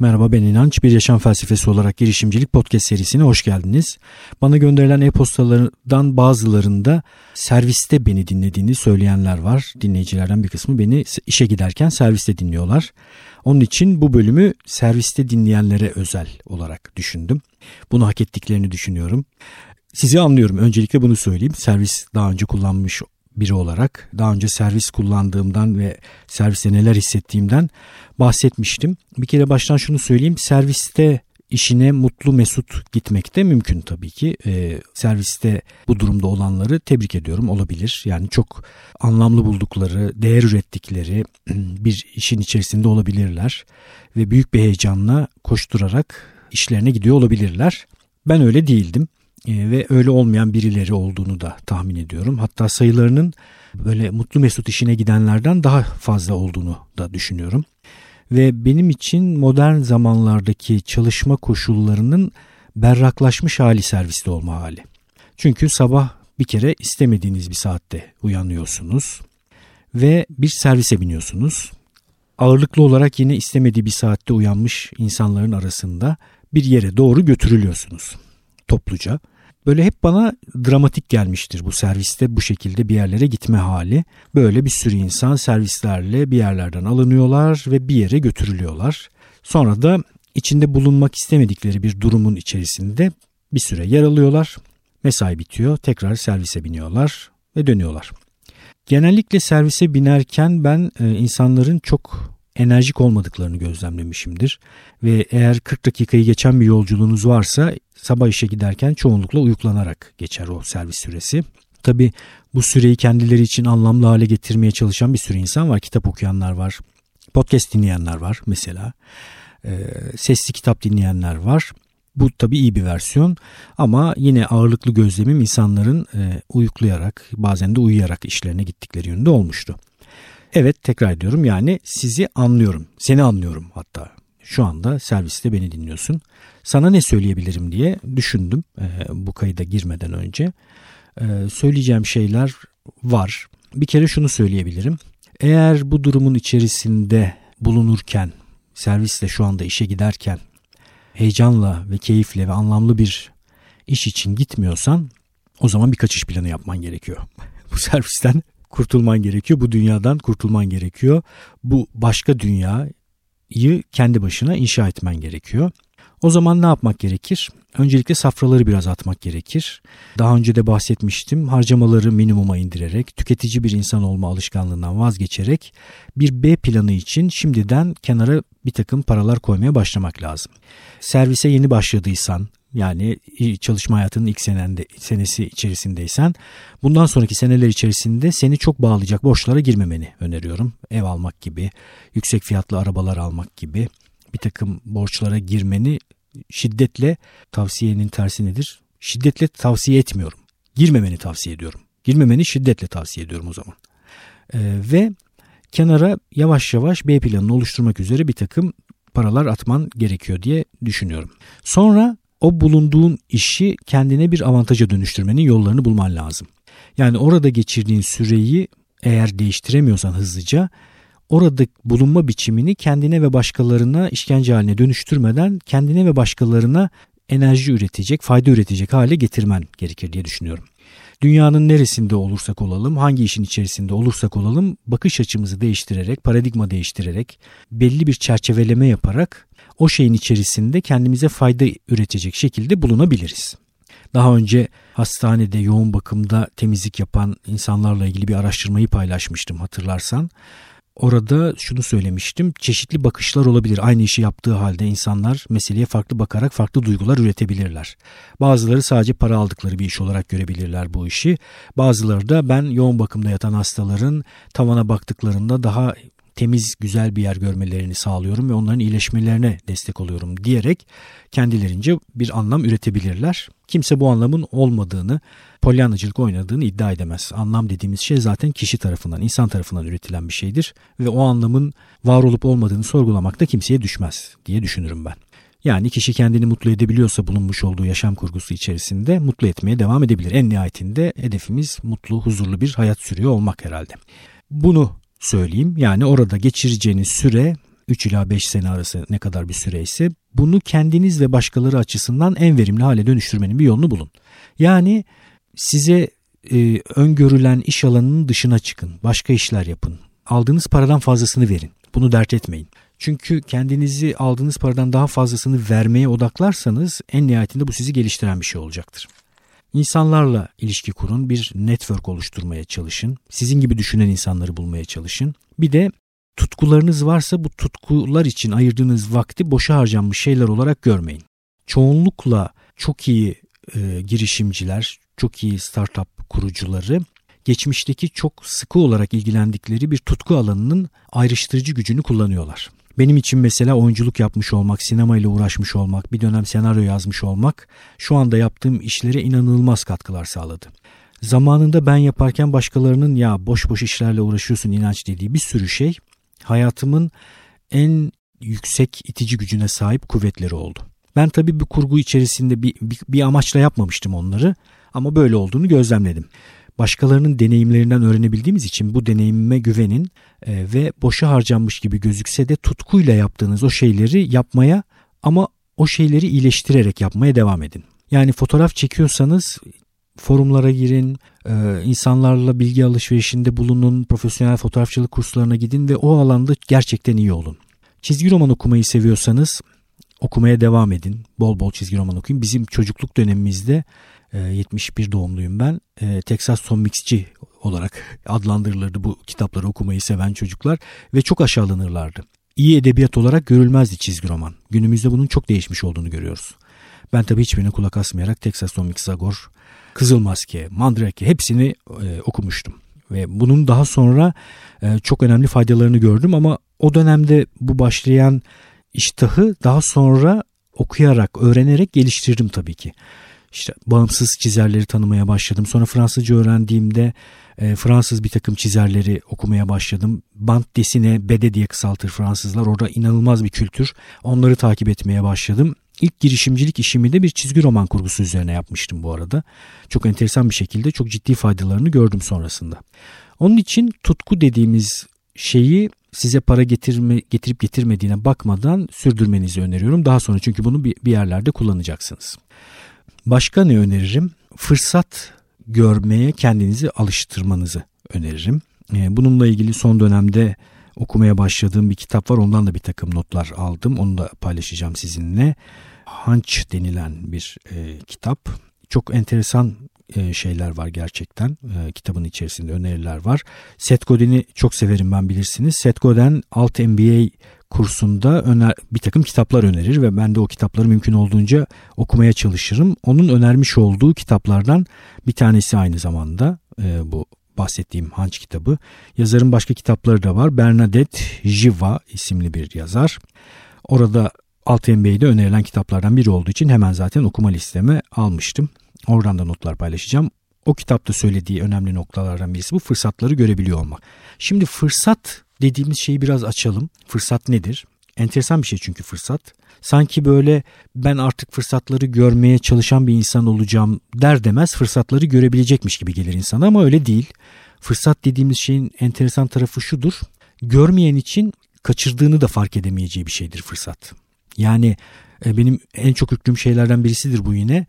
Merhaba ben İnanç. Bir Yaşam Felsefesi olarak girişimcilik podcast serisine hoş geldiniz. Bana gönderilen e-postalardan bazılarında serviste beni dinlediğini söyleyenler var. Dinleyicilerden bir kısmı beni işe giderken serviste dinliyorlar. Onun için bu bölümü serviste dinleyenlere özel olarak düşündüm. Bunu hak ettiklerini düşünüyorum. Sizi anlıyorum. Öncelikle bunu söyleyeyim. Servis daha önce kullanmış biri olarak daha önce servis kullandığımdan ve serviste neler hissettiğimden bahsetmiştim. Bir kere baştan şunu söyleyeyim. Serviste işine mutlu mesut gitmek de mümkün tabii ki. Ee, serviste bu durumda olanları tebrik ediyorum olabilir. Yani çok anlamlı buldukları, değer ürettikleri bir işin içerisinde olabilirler. Ve büyük bir heyecanla koşturarak işlerine gidiyor olabilirler. Ben öyle değildim. Ee, ve öyle olmayan birileri olduğunu da tahmin ediyorum. Hatta sayılarının böyle mutlu mesut işine gidenlerden daha fazla olduğunu da düşünüyorum. Ve benim için modern zamanlardaki çalışma koşullarının berraklaşmış hali serviste olma hali. Çünkü sabah bir kere istemediğiniz bir saatte uyanıyorsunuz ve bir servise biniyorsunuz. Ağırlıklı olarak yine istemediği bir saatte uyanmış insanların arasında bir yere doğru götürülüyorsunuz topluca. Böyle hep bana dramatik gelmiştir bu serviste bu şekilde bir yerlere gitme hali. Böyle bir sürü insan servislerle bir yerlerden alınıyorlar ve bir yere götürülüyorlar. Sonra da içinde bulunmak istemedikleri bir durumun içerisinde bir süre yer alıyorlar. Mesai bitiyor, tekrar servise biniyorlar ve dönüyorlar. Genellikle servise binerken ben e, insanların çok enerjik olmadıklarını gözlemlemişimdir. Ve eğer 40 dakikayı geçen bir yolculuğunuz varsa sabah işe giderken çoğunlukla uyuklanarak geçer o servis süresi. Tabi bu süreyi kendileri için anlamlı hale getirmeye çalışan bir sürü insan var. Kitap okuyanlar var, podcast dinleyenler var mesela. E, sesli kitap dinleyenler var. Bu tabi iyi bir versiyon ama yine ağırlıklı gözlemim insanların e, uyuklayarak bazen de uyuyarak işlerine gittikleri yönünde olmuştu. Evet tekrar ediyorum yani sizi anlıyorum. Seni anlıyorum hatta. Şu anda serviste beni dinliyorsun. Sana ne söyleyebilirim diye düşündüm e, bu kayıda girmeden önce. E, söyleyeceğim şeyler var. Bir kere şunu söyleyebilirim. Eğer bu durumun içerisinde bulunurken, servisle şu anda işe giderken heyecanla ve keyifle ve anlamlı bir iş için gitmiyorsan o zaman bir kaçış planı yapman gerekiyor. Bu servisten kurtulman gerekiyor. Bu dünyadan kurtulman gerekiyor. Bu başka dünyayı kendi başına inşa etmen gerekiyor. O zaman ne yapmak gerekir? Öncelikle safraları biraz atmak gerekir. Daha önce de bahsetmiştim. Harcamaları minimuma indirerek, tüketici bir insan olma alışkanlığından vazgeçerek bir B planı için şimdiden kenara bir takım paralar koymaya başlamak lazım. Servise yeni başladıysan, yani çalışma hayatının ilk senende, senesi içerisindeysen bundan sonraki seneler içerisinde seni çok bağlayacak borçlara girmemeni öneriyorum. Ev almak gibi, yüksek fiyatlı arabalar almak gibi bir takım borçlara girmeni şiddetle tavsiyenin tersi nedir? Şiddetle tavsiye etmiyorum. Girmemeni tavsiye ediyorum. Girmemeni şiddetle tavsiye ediyorum o zaman. Ee, ve kenara yavaş yavaş B planını oluşturmak üzere bir takım paralar atman gerekiyor diye düşünüyorum. Sonra o bulunduğun işi kendine bir avantaja dönüştürmenin yollarını bulman lazım. Yani orada geçirdiğin süreyi eğer değiştiremiyorsan hızlıca orada bulunma biçimini kendine ve başkalarına işkence haline dönüştürmeden kendine ve başkalarına enerji üretecek, fayda üretecek hale getirmen gerekir diye düşünüyorum. Dünyanın neresinde olursak olalım, hangi işin içerisinde olursak olalım bakış açımızı değiştirerek, paradigma değiştirerek, belli bir çerçeveleme yaparak o şeyin içerisinde kendimize fayda üretecek şekilde bulunabiliriz. Daha önce hastanede yoğun bakımda temizlik yapan insanlarla ilgili bir araştırmayı paylaşmıştım hatırlarsan. Orada şunu söylemiştim. Çeşitli bakışlar olabilir. Aynı işi yaptığı halde insanlar meseleye farklı bakarak farklı duygular üretebilirler. Bazıları sadece para aldıkları bir iş olarak görebilirler bu işi. Bazıları da ben yoğun bakımda yatan hastaların tavana baktıklarında daha temiz, güzel bir yer görmelerini sağlıyorum ve onların iyileşmelerine destek oluyorum diyerek kendilerince bir anlam üretebilirler. Kimse bu anlamın olmadığını, polyanacılık oynadığını iddia edemez. Anlam dediğimiz şey zaten kişi tarafından, insan tarafından üretilen bir şeydir ve o anlamın var olup olmadığını sorgulamak da kimseye düşmez diye düşünürüm ben. Yani kişi kendini mutlu edebiliyorsa bulunmuş olduğu yaşam kurgusu içerisinde mutlu etmeye devam edebilir. En nihayetinde hedefimiz mutlu, huzurlu bir hayat sürüyor olmak herhalde. Bunu söyleyeyim. Yani orada geçireceğiniz süre 3 ila 5 sene arası ne kadar bir süreyse bunu kendiniz ve başkaları açısından en verimli hale dönüştürmenin bir yolunu bulun. Yani size e, öngörülen iş alanının dışına çıkın. Başka işler yapın. Aldığınız paradan fazlasını verin. Bunu dert etmeyin. Çünkü kendinizi aldığınız paradan daha fazlasını vermeye odaklarsanız en nihayetinde bu sizi geliştiren bir şey olacaktır. İnsanlarla ilişki kurun, bir network oluşturmaya çalışın. Sizin gibi düşünen insanları bulmaya çalışın. Bir de tutkularınız varsa bu tutkular için ayırdığınız vakti boşa harcanmış şeyler olarak görmeyin. Çoğunlukla çok iyi e, girişimciler, çok iyi startup kurucuları geçmişteki çok sıkı olarak ilgilendikleri bir tutku alanının ayrıştırıcı gücünü kullanıyorlar. Benim için mesela oyunculuk yapmış olmak, sinemayla uğraşmış olmak, bir dönem senaryo yazmış olmak şu anda yaptığım işlere inanılmaz katkılar sağladı. Zamanında ben yaparken başkalarının ya boş boş işlerle uğraşıyorsun inanç dediği bir sürü şey hayatımın en yüksek itici gücüne sahip kuvvetleri oldu. Ben tabii bir kurgu içerisinde bir, bir, bir amaçla yapmamıştım onları ama böyle olduğunu gözlemledim başkalarının deneyimlerinden öğrenebildiğimiz için bu deneyimime güvenin e, ve boşa harcanmış gibi gözükse de tutkuyla yaptığınız o şeyleri yapmaya ama o şeyleri iyileştirerek yapmaya devam edin. Yani fotoğraf çekiyorsanız forumlara girin, e, insanlarla bilgi alışverişinde bulunun, profesyonel fotoğrafçılık kurslarına gidin ve o alanda gerçekten iyi olun. Çizgi roman okumayı seviyorsanız okumaya devam edin. Bol bol çizgi roman okuyun. Bizim çocukluk dönemimizde 71 ee, doğumluyum ben. Ee, Texas Son Mixçi olarak adlandırılırdı bu kitapları okumayı seven çocuklar ve çok aşağılanırlardı. İyi edebiyat olarak görülmezdi çizgi roman. Günümüzde bunun çok değişmiş olduğunu görüyoruz. Ben tabii hiçbirine kulak asmayarak Texas Son Mix Zagor, Kızıl Maske, Mandrake hepsini e, okumuştum. Ve bunun daha sonra e, çok önemli faydalarını gördüm ama o dönemde bu başlayan iştahı daha sonra okuyarak, öğrenerek geliştirdim tabii ki işte bağımsız çizerleri tanımaya başladım. Sonra Fransızca öğrendiğimde e, Fransız bir takım çizerleri okumaya başladım. Band desine BD diye kısaltır Fransızlar. Orada inanılmaz bir kültür. Onları takip etmeye başladım. İlk girişimcilik işimi de bir çizgi roman kurgusu üzerine yapmıştım bu arada. Çok enteresan bir şekilde çok ciddi faydalarını gördüm sonrasında. Onun için tutku dediğimiz şeyi size para getirme, getirip getirmediğine bakmadan sürdürmenizi öneriyorum. Daha sonra çünkü bunu bir yerlerde kullanacaksınız. Başka ne öneririm? Fırsat görmeye kendinizi alıştırmanızı öneririm. Ee, bununla ilgili son dönemde okumaya başladığım bir kitap var. Ondan da bir takım notlar aldım. Onu da paylaşacağım sizinle. Hunch denilen bir e, kitap. Çok enteresan e, şeyler var gerçekten. E, kitabın içerisinde öneriler var. Seth Godin'i çok severim ben bilirsiniz. Seth Godin alt MBA kursunda öner, bir takım kitaplar önerir ve ben de o kitapları mümkün olduğunca okumaya çalışırım. Onun önermiş olduğu kitaplardan bir tanesi aynı zamanda e, bu bahsettiğim Hanç kitabı. Yazarın başka kitapları da var. Bernadette Jiva isimli bir yazar. Orada Alt MBA'de önerilen kitaplardan biri olduğu için hemen zaten okuma listeme almıştım. Oradan da notlar paylaşacağım. O kitapta söylediği önemli noktalardan birisi bu fırsatları görebiliyor olmak. Şimdi fırsat dediğimiz şeyi biraz açalım. Fırsat nedir? Enteresan bir şey çünkü fırsat. Sanki böyle ben artık fırsatları görmeye çalışan bir insan olacağım der demez fırsatları görebilecekmiş gibi gelir insana ama öyle değil. Fırsat dediğimiz şeyin enteresan tarafı şudur. Görmeyen için kaçırdığını da fark edemeyeceği bir şeydir fırsat. Yani e, benim en çok yüklüm şeylerden birisidir bu yine.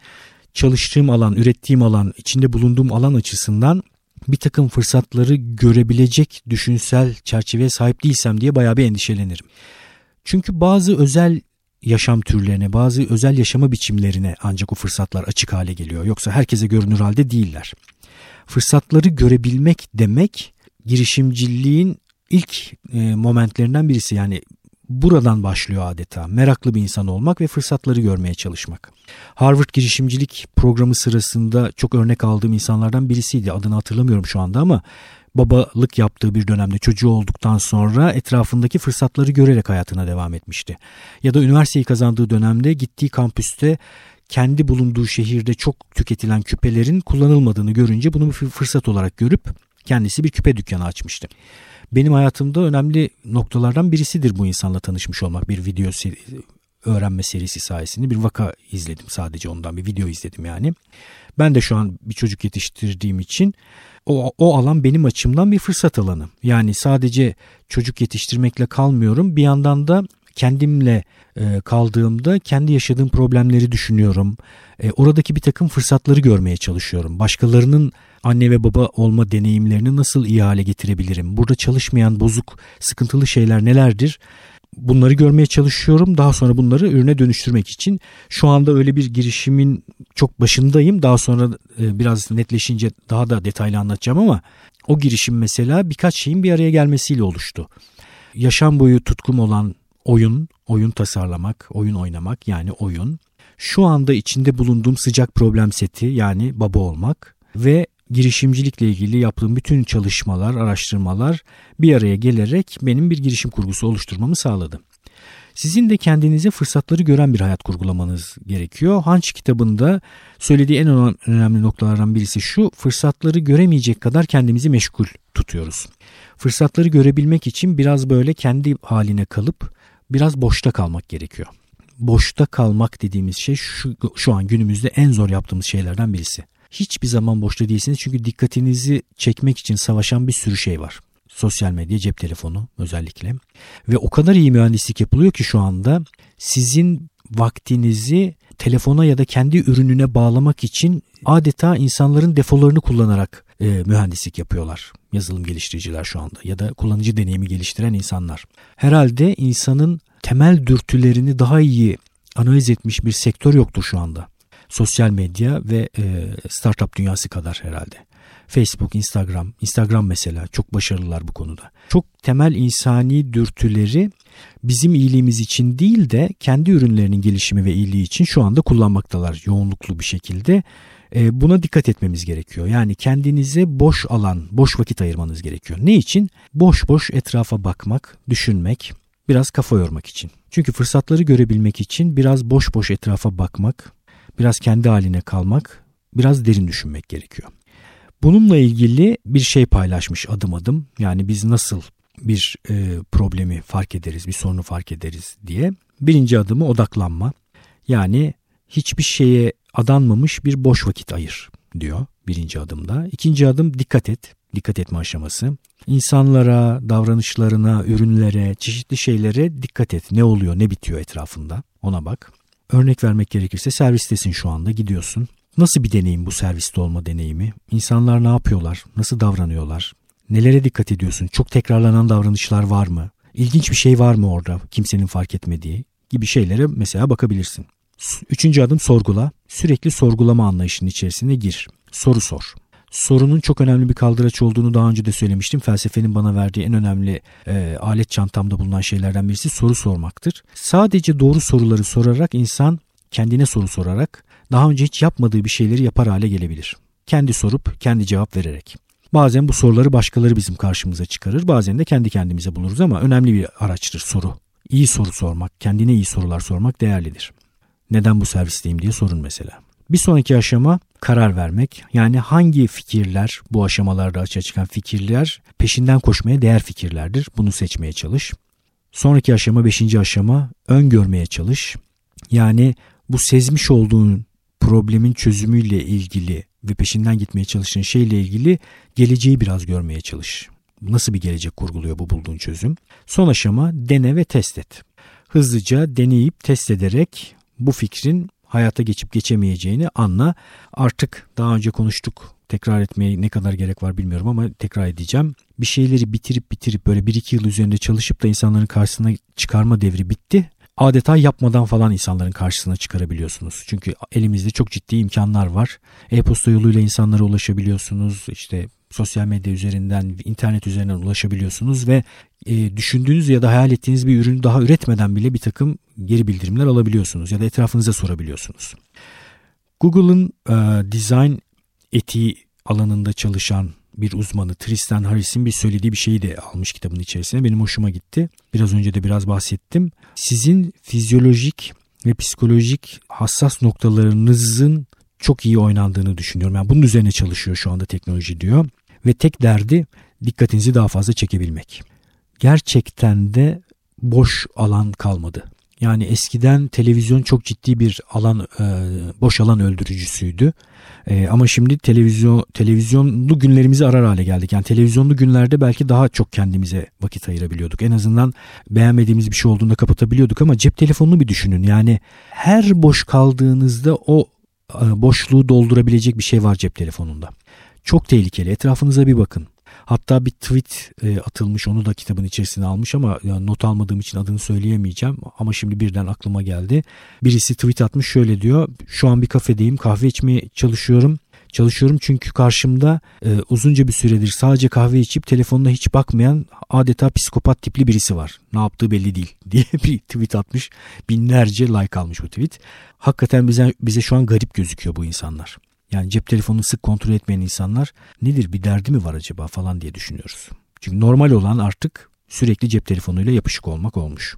Çalıştığım alan, ürettiğim alan, içinde bulunduğum alan açısından bir takım fırsatları görebilecek düşünsel çerçeveye sahip değilsem diye bayağı bir endişelenirim. Çünkü bazı özel yaşam türlerine, bazı özel yaşama biçimlerine ancak o fırsatlar açık hale geliyor. Yoksa herkese görünür halde değiller. Fırsatları görebilmek demek girişimciliğin ilk e, momentlerinden birisi. Yani buradan başlıyor adeta. Meraklı bir insan olmak ve fırsatları görmeye çalışmak. Harvard girişimcilik programı sırasında çok örnek aldığım insanlardan birisiydi. Adını hatırlamıyorum şu anda ama babalık yaptığı bir dönemde çocuğu olduktan sonra etrafındaki fırsatları görerek hayatına devam etmişti. Ya da üniversiteyi kazandığı dönemde gittiği kampüste kendi bulunduğu şehirde çok tüketilen küpelerin kullanılmadığını görünce bunu bir fırsat olarak görüp kendisi bir küpe dükkanı açmıştı benim hayatımda önemli noktalardan birisidir bu insanla tanışmış olmak. Bir video seri, öğrenme serisi sayesinde bir vaka izledim sadece ondan bir video izledim yani. Ben de şu an bir çocuk yetiştirdiğim için o, o alan benim açımdan bir fırsat alanı. Yani sadece çocuk yetiştirmekle kalmıyorum. Bir yandan da kendimle e, kaldığımda kendi yaşadığım problemleri düşünüyorum. E, oradaki bir takım fırsatları görmeye çalışıyorum. Başkalarının anne ve baba olma deneyimlerini nasıl iyi hale getirebilirim? Burada çalışmayan bozuk, sıkıntılı şeyler nelerdir? Bunları görmeye çalışıyorum. Daha sonra bunları ürüne dönüştürmek için şu anda öyle bir girişimin çok başındayım. Daha sonra e, biraz netleşince daha da detaylı anlatacağım ama o girişim mesela birkaç şeyin bir araya gelmesiyle oluştu. Yaşam boyu tutkum olan oyun, oyun tasarlamak, oyun oynamak yani oyun. Şu anda içinde bulunduğum sıcak problem seti yani baba olmak ve girişimcilikle ilgili yaptığım bütün çalışmalar, araştırmalar bir araya gelerek benim bir girişim kurgusu oluşturmamı sağladı. Sizin de kendinize fırsatları gören bir hayat kurgulamanız gerekiyor. Hanç kitabında söylediği en önemli noktalardan birisi şu, fırsatları göremeyecek kadar kendimizi meşgul tutuyoruz. Fırsatları görebilmek için biraz böyle kendi haline kalıp biraz boşta kalmak gerekiyor. Boşta kalmak dediğimiz şey şu, şu an günümüzde en zor yaptığımız şeylerden birisi. Hiçbir zaman boşta değilsiniz çünkü dikkatinizi çekmek için savaşan bir sürü şey var. Sosyal medya, cep telefonu özellikle. Ve o kadar iyi mühendislik yapılıyor ki şu anda sizin vaktinizi telefona ya da kendi ürününe bağlamak için adeta insanların defolarını kullanarak e, mühendislik yapıyorlar. Yazılım geliştiriciler şu anda ya da kullanıcı deneyimi geliştiren insanlar. Herhalde insanın temel dürtülerini daha iyi analiz etmiş bir sektör yoktur şu anda. Sosyal medya ve e, startup dünyası kadar herhalde. Facebook, Instagram, Instagram mesela çok başarılılar bu konuda. Çok temel insani dürtüleri bizim iyiliğimiz için değil de kendi ürünlerinin gelişimi ve iyiliği için şu anda kullanmaktalar yoğunluklu bir şekilde. E, buna dikkat etmemiz gerekiyor. Yani kendinize boş alan, boş vakit ayırmanız gerekiyor. Ne için? Boş boş etrafa bakmak, düşünmek, biraz kafa yormak için. Çünkü fırsatları görebilmek için biraz boş boş etrafa bakmak, biraz kendi haline kalmak, biraz derin düşünmek gerekiyor. Bununla ilgili bir şey paylaşmış adım adım. Yani biz nasıl bir e, problemi fark ederiz, bir sorunu fark ederiz diye. Birinci adımı odaklanma. Yani hiçbir şeye adanmamış bir boş vakit ayır diyor birinci adımda. İkinci adım dikkat et, dikkat etme aşaması. İnsanlara, davranışlarına, ürünlere, çeşitli şeylere dikkat et. Ne oluyor, ne bitiyor etrafında ona bak. Örnek vermek gerekirse servistesin şu anda gidiyorsun. Nasıl bir deneyim bu serviste olma deneyimi? İnsanlar ne yapıyorlar? Nasıl davranıyorlar? Nelere dikkat ediyorsun? Çok tekrarlanan davranışlar var mı? İlginç bir şey var mı orada kimsenin fark etmediği gibi şeylere mesela bakabilirsin. Üçüncü adım sorgula. Sürekli sorgulama anlayışının içerisine gir. Soru sor. Sorunun çok önemli bir kaldıraç olduğunu daha önce de söylemiştim. Felsefenin bana verdiği en önemli e, alet çantamda bulunan şeylerden birisi soru sormaktır. Sadece doğru soruları sorarak insan kendine soru sorarak daha önce hiç yapmadığı bir şeyleri yapar hale gelebilir. Kendi sorup kendi cevap vererek. Bazen bu soruları başkaları bizim karşımıza çıkarır. Bazen de kendi kendimize buluruz ama önemli bir araçtır soru. İyi soru sormak, kendine iyi sorular sormak değerlidir. Neden bu servisteyim diye sorun mesela. Bir sonraki aşama karar vermek. Yani hangi fikirler bu aşamalarda açığa çıkan fikirler peşinden koşmaya değer fikirlerdir. Bunu seçmeye çalış. Sonraki aşama beşinci aşama öngörmeye çalış. Yani bu sezmiş olduğun problemin çözümüyle ilgili ve peşinden gitmeye çalıştığın şeyle ilgili geleceği biraz görmeye çalış. Nasıl bir gelecek kurguluyor bu bulduğun çözüm? Son aşama dene ve test et. Hızlıca deneyip test ederek bu fikrin hayata geçip geçemeyeceğini anla. Artık daha önce konuştuk. Tekrar etmeye ne kadar gerek var bilmiyorum ama tekrar edeceğim. Bir şeyleri bitirip bitirip böyle 1-2 yıl üzerinde çalışıp da insanların karşısına çıkarma devri bitti adeta yapmadan falan insanların karşısına çıkarabiliyorsunuz. Çünkü elimizde çok ciddi imkanlar var. E-posta yoluyla insanlara ulaşabiliyorsunuz. İşte sosyal medya üzerinden, internet üzerinden ulaşabiliyorsunuz ve e, düşündüğünüz ya da hayal ettiğiniz bir ürünü daha üretmeden bile bir takım geri bildirimler alabiliyorsunuz ya da etrafınıza sorabiliyorsunuz. Google'ın e, design etiği alanında çalışan bir uzmanı Tristan Harris'in bir söylediği bir şeyi de almış kitabın içerisine. Benim hoşuma gitti. Biraz önce de biraz bahsettim. Sizin fizyolojik ve psikolojik hassas noktalarınızın çok iyi oynandığını düşünüyorum. Yani bunun üzerine çalışıyor şu anda teknoloji diyor. Ve tek derdi dikkatinizi daha fazla çekebilmek. Gerçekten de boş alan kalmadı. Yani eskiden televizyon çok ciddi bir alan e, boş alan öldürücüsüydü. E, ama şimdi televizyon televizyonlu günlerimizi arar hale geldik. Yani televizyonlu günlerde belki daha çok kendimize vakit ayırabiliyorduk. En azından beğenmediğimiz bir şey olduğunda kapatabiliyorduk ama cep telefonunu bir düşünün. Yani her boş kaldığınızda o e, boşluğu doldurabilecek bir şey var cep telefonunda. Çok tehlikeli. Etrafınıza bir bakın. Hatta bir tweet e, atılmış onu da kitabın içerisine almış ama not almadığım için adını söyleyemeyeceğim ama şimdi birden aklıma geldi. Birisi tweet atmış şöyle diyor. Şu an bir kafedeyim kahve içmeye çalışıyorum. Çalışıyorum çünkü karşımda e, uzunca bir süredir sadece kahve içip telefonuna hiç bakmayan adeta psikopat tipli birisi var. Ne yaptığı belli değil diye bir tweet atmış. Binlerce like almış bu tweet. Hakikaten bize, bize şu an garip gözüküyor bu insanlar. Yani cep telefonunu sık kontrol etmeyen insanlar nedir bir derdi mi var acaba falan diye düşünüyoruz. Çünkü normal olan artık sürekli cep telefonuyla yapışık olmak olmuş.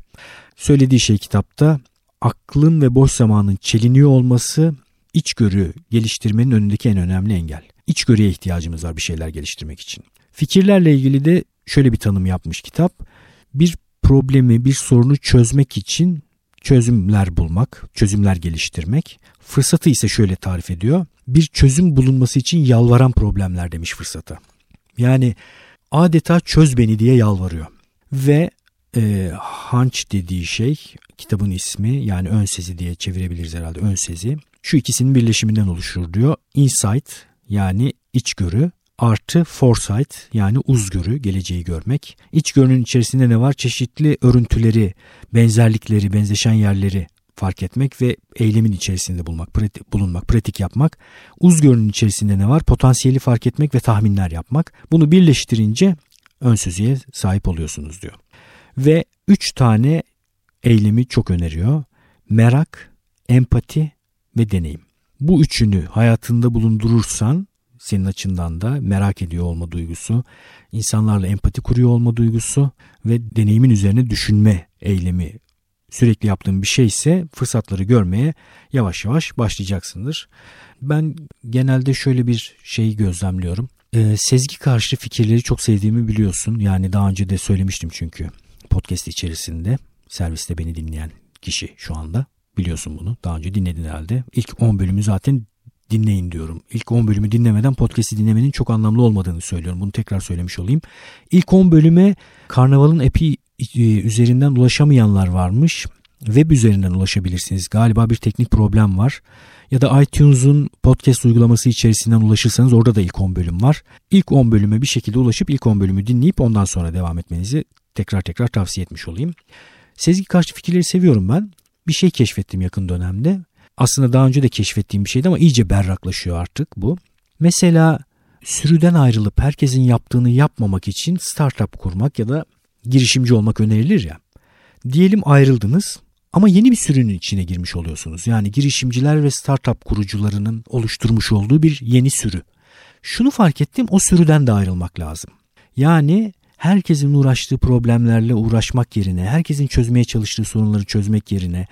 Söylediği şey kitapta aklın ve boş zamanın çeliniyor olması içgörü geliştirmenin önündeki en önemli engel. İçgörüye ihtiyacımız var bir şeyler geliştirmek için. Fikirlerle ilgili de şöyle bir tanım yapmış kitap. Bir problemi, bir sorunu çözmek için çözümler bulmak, çözümler geliştirmek. Fırsatı ise şöyle tarif ediyor. Bir çözüm bulunması için yalvaran problemler demiş fırsata. Yani adeta çöz beni diye yalvarıyor. Ve e, hunch dediği şey kitabın ismi yani ön sezi diye çevirebiliriz herhalde ön sezi. Şu ikisinin birleşiminden oluşur diyor. Insight yani içgörü artı foresight yani uzgörü, geleceği görmek. İçgörünün içerisinde ne var? Çeşitli örüntüleri, benzerlikleri, benzeşen yerleri fark etmek ve eylemin içerisinde bulmak, pratik, bulunmak, pratik yapmak. Uzgörünün içerisinde ne var? Potansiyeli fark etmek ve tahminler yapmak. Bunu birleştirince ön sözüye sahip oluyorsunuz diyor. Ve üç tane eylemi çok öneriyor. Merak, empati ve deneyim. Bu üçünü hayatında bulundurursan senin açından da merak ediyor olma duygusu, insanlarla empati kuruyor olma duygusu ve deneyimin üzerine düşünme eylemi sürekli yaptığın bir şey ise fırsatları görmeye yavaş yavaş başlayacaksındır. Ben genelde şöyle bir şeyi gözlemliyorum. Ee, sezgi karşı fikirleri çok sevdiğimi biliyorsun. Yani daha önce de söylemiştim çünkü podcast içerisinde serviste beni dinleyen kişi şu anda. Biliyorsun bunu. Daha önce dinledin herhalde. İlk 10 bölümü zaten dinleyin diyorum. İlk 10 bölümü dinlemeden podcast'i dinlemenin çok anlamlı olmadığını söylüyorum. Bunu tekrar söylemiş olayım. İlk 10 bölüme Karnaval'ın epi üzerinden ulaşamayanlar varmış. Web üzerinden ulaşabilirsiniz. Galiba bir teknik problem var. Ya da iTunes'un podcast uygulaması içerisinden ulaşırsanız orada da ilk 10 bölüm var. İlk 10 bölüme bir şekilde ulaşıp ilk 10 bölümü dinleyip ondan sonra devam etmenizi tekrar tekrar tavsiye etmiş olayım. Sezgi karşı fikirleri seviyorum ben. Bir şey keşfettim yakın dönemde. Aslında daha önce de keşfettiğim bir şeydi ama iyice berraklaşıyor artık bu. Mesela sürüden ayrılıp herkesin yaptığını yapmamak için startup kurmak ya da girişimci olmak önerilir ya. Diyelim ayrıldınız ama yeni bir sürünün içine girmiş oluyorsunuz. Yani girişimciler ve startup kurucularının oluşturmuş olduğu bir yeni sürü. Şunu fark ettim o sürüden de ayrılmak lazım. Yani herkesin uğraştığı problemlerle uğraşmak yerine, herkesin çözmeye çalıştığı sorunları çözmek yerine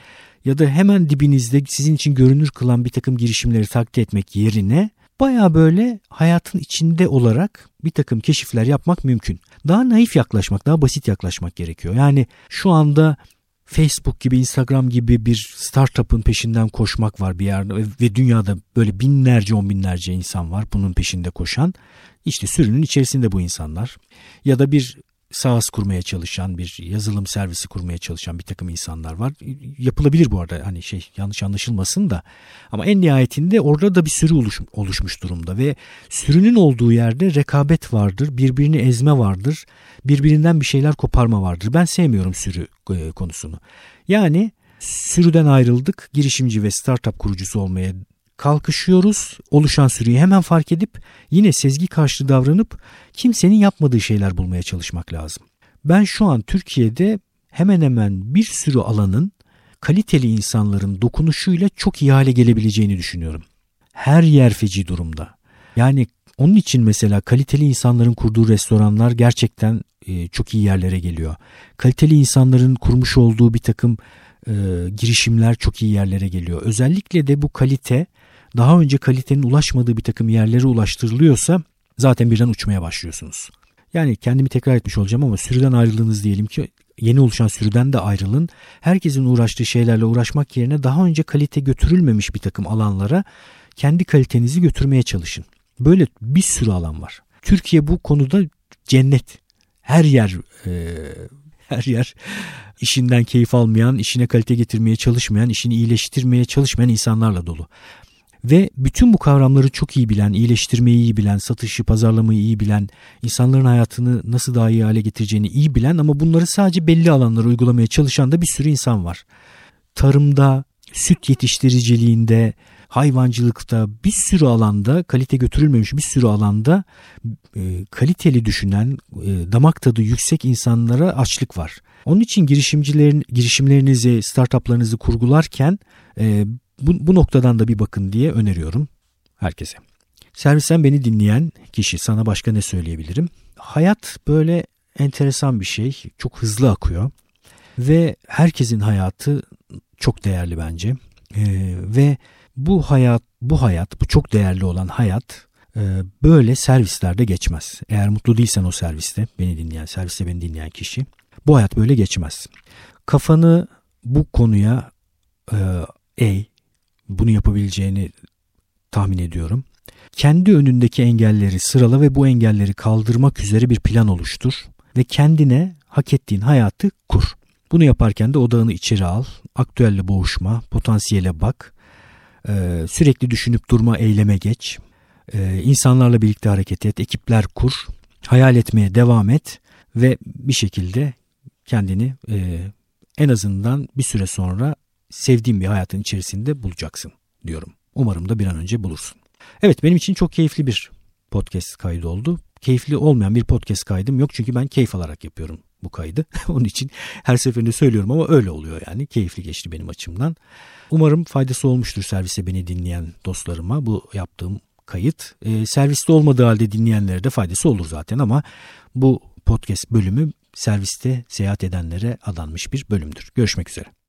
ya da hemen dibinizde sizin için görünür kılan bir takım girişimleri taklit etmek yerine baya böyle hayatın içinde olarak bir takım keşifler yapmak mümkün. Daha naif yaklaşmak, daha basit yaklaşmak gerekiyor. Yani şu anda Facebook gibi, Instagram gibi bir startup'ın peşinden koşmak var bir yerde ve dünyada böyle binlerce, on binlerce insan var bunun peşinde koşan. İşte sürünün içerisinde bu insanlar. Ya da bir SaaS kurmaya çalışan bir yazılım servisi kurmaya çalışan bir takım insanlar var. Yapılabilir bu arada hani şey yanlış anlaşılmasın da ama en nihayetinde orada da bir sürü oluş, oluşmuş durumda ve sürünün olduğu yerde rekabet vardır, birbirini ezme vardır, birbirinden bir şeyler koparma vardır. Ben sevmiyorum sürü e, konusunu. Yani sürüden ayrıldık, girişimci ve startup kurucusu olmaya kalkışıyoruz. Oluşan sürüyü hemen fark edip yine sezgi karşıtı davranıp kimsenin yapmadığı şeyler bulmaya çalışmak lazım. Ben şu an Türkiye'de hemen hemen bir sürü alanın kaliteli insanların dokunuşuyla çok iyi hale gelebileceğini düşünüyorum. Her yer feci durumda. Yani onun için mesela kaliteli insanların kurduğu restoranlar gerçekten e, çok iyi yerlere geliyor. Kaliteli insanların kurmuş olduğu bir takım e, girişimler çok iyi yerlere geliyor. Özellikle de bu kalite daha önce kalitenin ulaşmadığı bir takım yerlere ulaştırılıyorsa zaten birden uçmaya başlıyorsunuz. Yani kendimi tekrar etmiş olacağım ama sürüden ayrıldığınız diyelim ki yeni oluşan sürüden de ayrılın. Herkesin uğraştığı şeylerle uğraşmak yerine daha önce kalite götürülmemiş bir takım alanlara kendi kalitenizi götürmeye çalışın. Böyle bir sürü alan var. Türkiye bu konuda cennet. Her yer e, her yer işinden keyif almayan, işine kalite getirmeye çalışmayan, işini iyileştirmeye çalışmayan insanlarla dolu. Ve bütün bu kavramları çok iyi bilen, iyileştirmeyi iyi bilen, satışı, pazarlamayı iyi bilen, insanların hayatını nasıl daha iyi hale getireceğini iyi bilen ama bunları sadece belli alanlara uygulamaya çalışan da bir sürü insan var. Tarımda, süt yetiştiriciliğinde, hayvancılıkta bir sürü alanda kalite götürülmemiş bir sürü alanda e, kaliteli düşünen e, damak tadı yüksek insanlara açlık var. Onun için girişimcilerin girişimlerinizi, startuplarınızı kurgularken e, bu, bu noktadan da bir bakın diye öneriyorum herkese. Servisten beni dinleyen kişi sana başka ne söyleyebilirim? Hayat böyle enteresan bir şey. Çok hızlı akıyor. Ve herkesin hayatı çok değerli bence. Ee, ve bu hayat, bu hayat, bu çok değerli olan hayat e, böyle servislerde geçmez. Eğer mutlu değilsen o serviste, beni dinleyen, serviste beni dinleyen kişi, bu hayat böyle geçmez. Kafanı bu konuya e, eğ, bunu yapabileceğini tahmin ediyorum. Kendi önündeki engelleri sırala ve bu engelleri kaldırmak üzere bir plan oluştur ve kendine hak ettiğin hayatı kur. Bunu yaparken de odağını içeri al, aktüelle boğuşma, potansiyele bak, sürekli düşünüp durma, eyleme geç, e, insanlarla birlikte hareket et, ekipler kur, hayal etmeye devam et ve bir şekilde kendini en azından bir süre sonra sevdiğin bir hayatın içerisinde bulacaksın diyorum. Umarım da bir an önce bulursun. Evet benim için çok keyifli bir podcast kaydı oldu. Keyifli olmayan bir podcast kaydım yok çünkü ben keyif alarak yapıyorum bu kaydı. Onun için her seferinde söylüyorum ama öyle oluyor yani. Keyifli geçti benim açımdan. Umarım faydası olmuştur servise beni dinleyen dostlarıma bu yaptığım kayıt. E, serviste olmadığı halde dinleyenlere de faydası olur zaten ama bu podcast bölümü serviste seyahat edenlere adanmış bir bölümdür. Görüşmek üzere.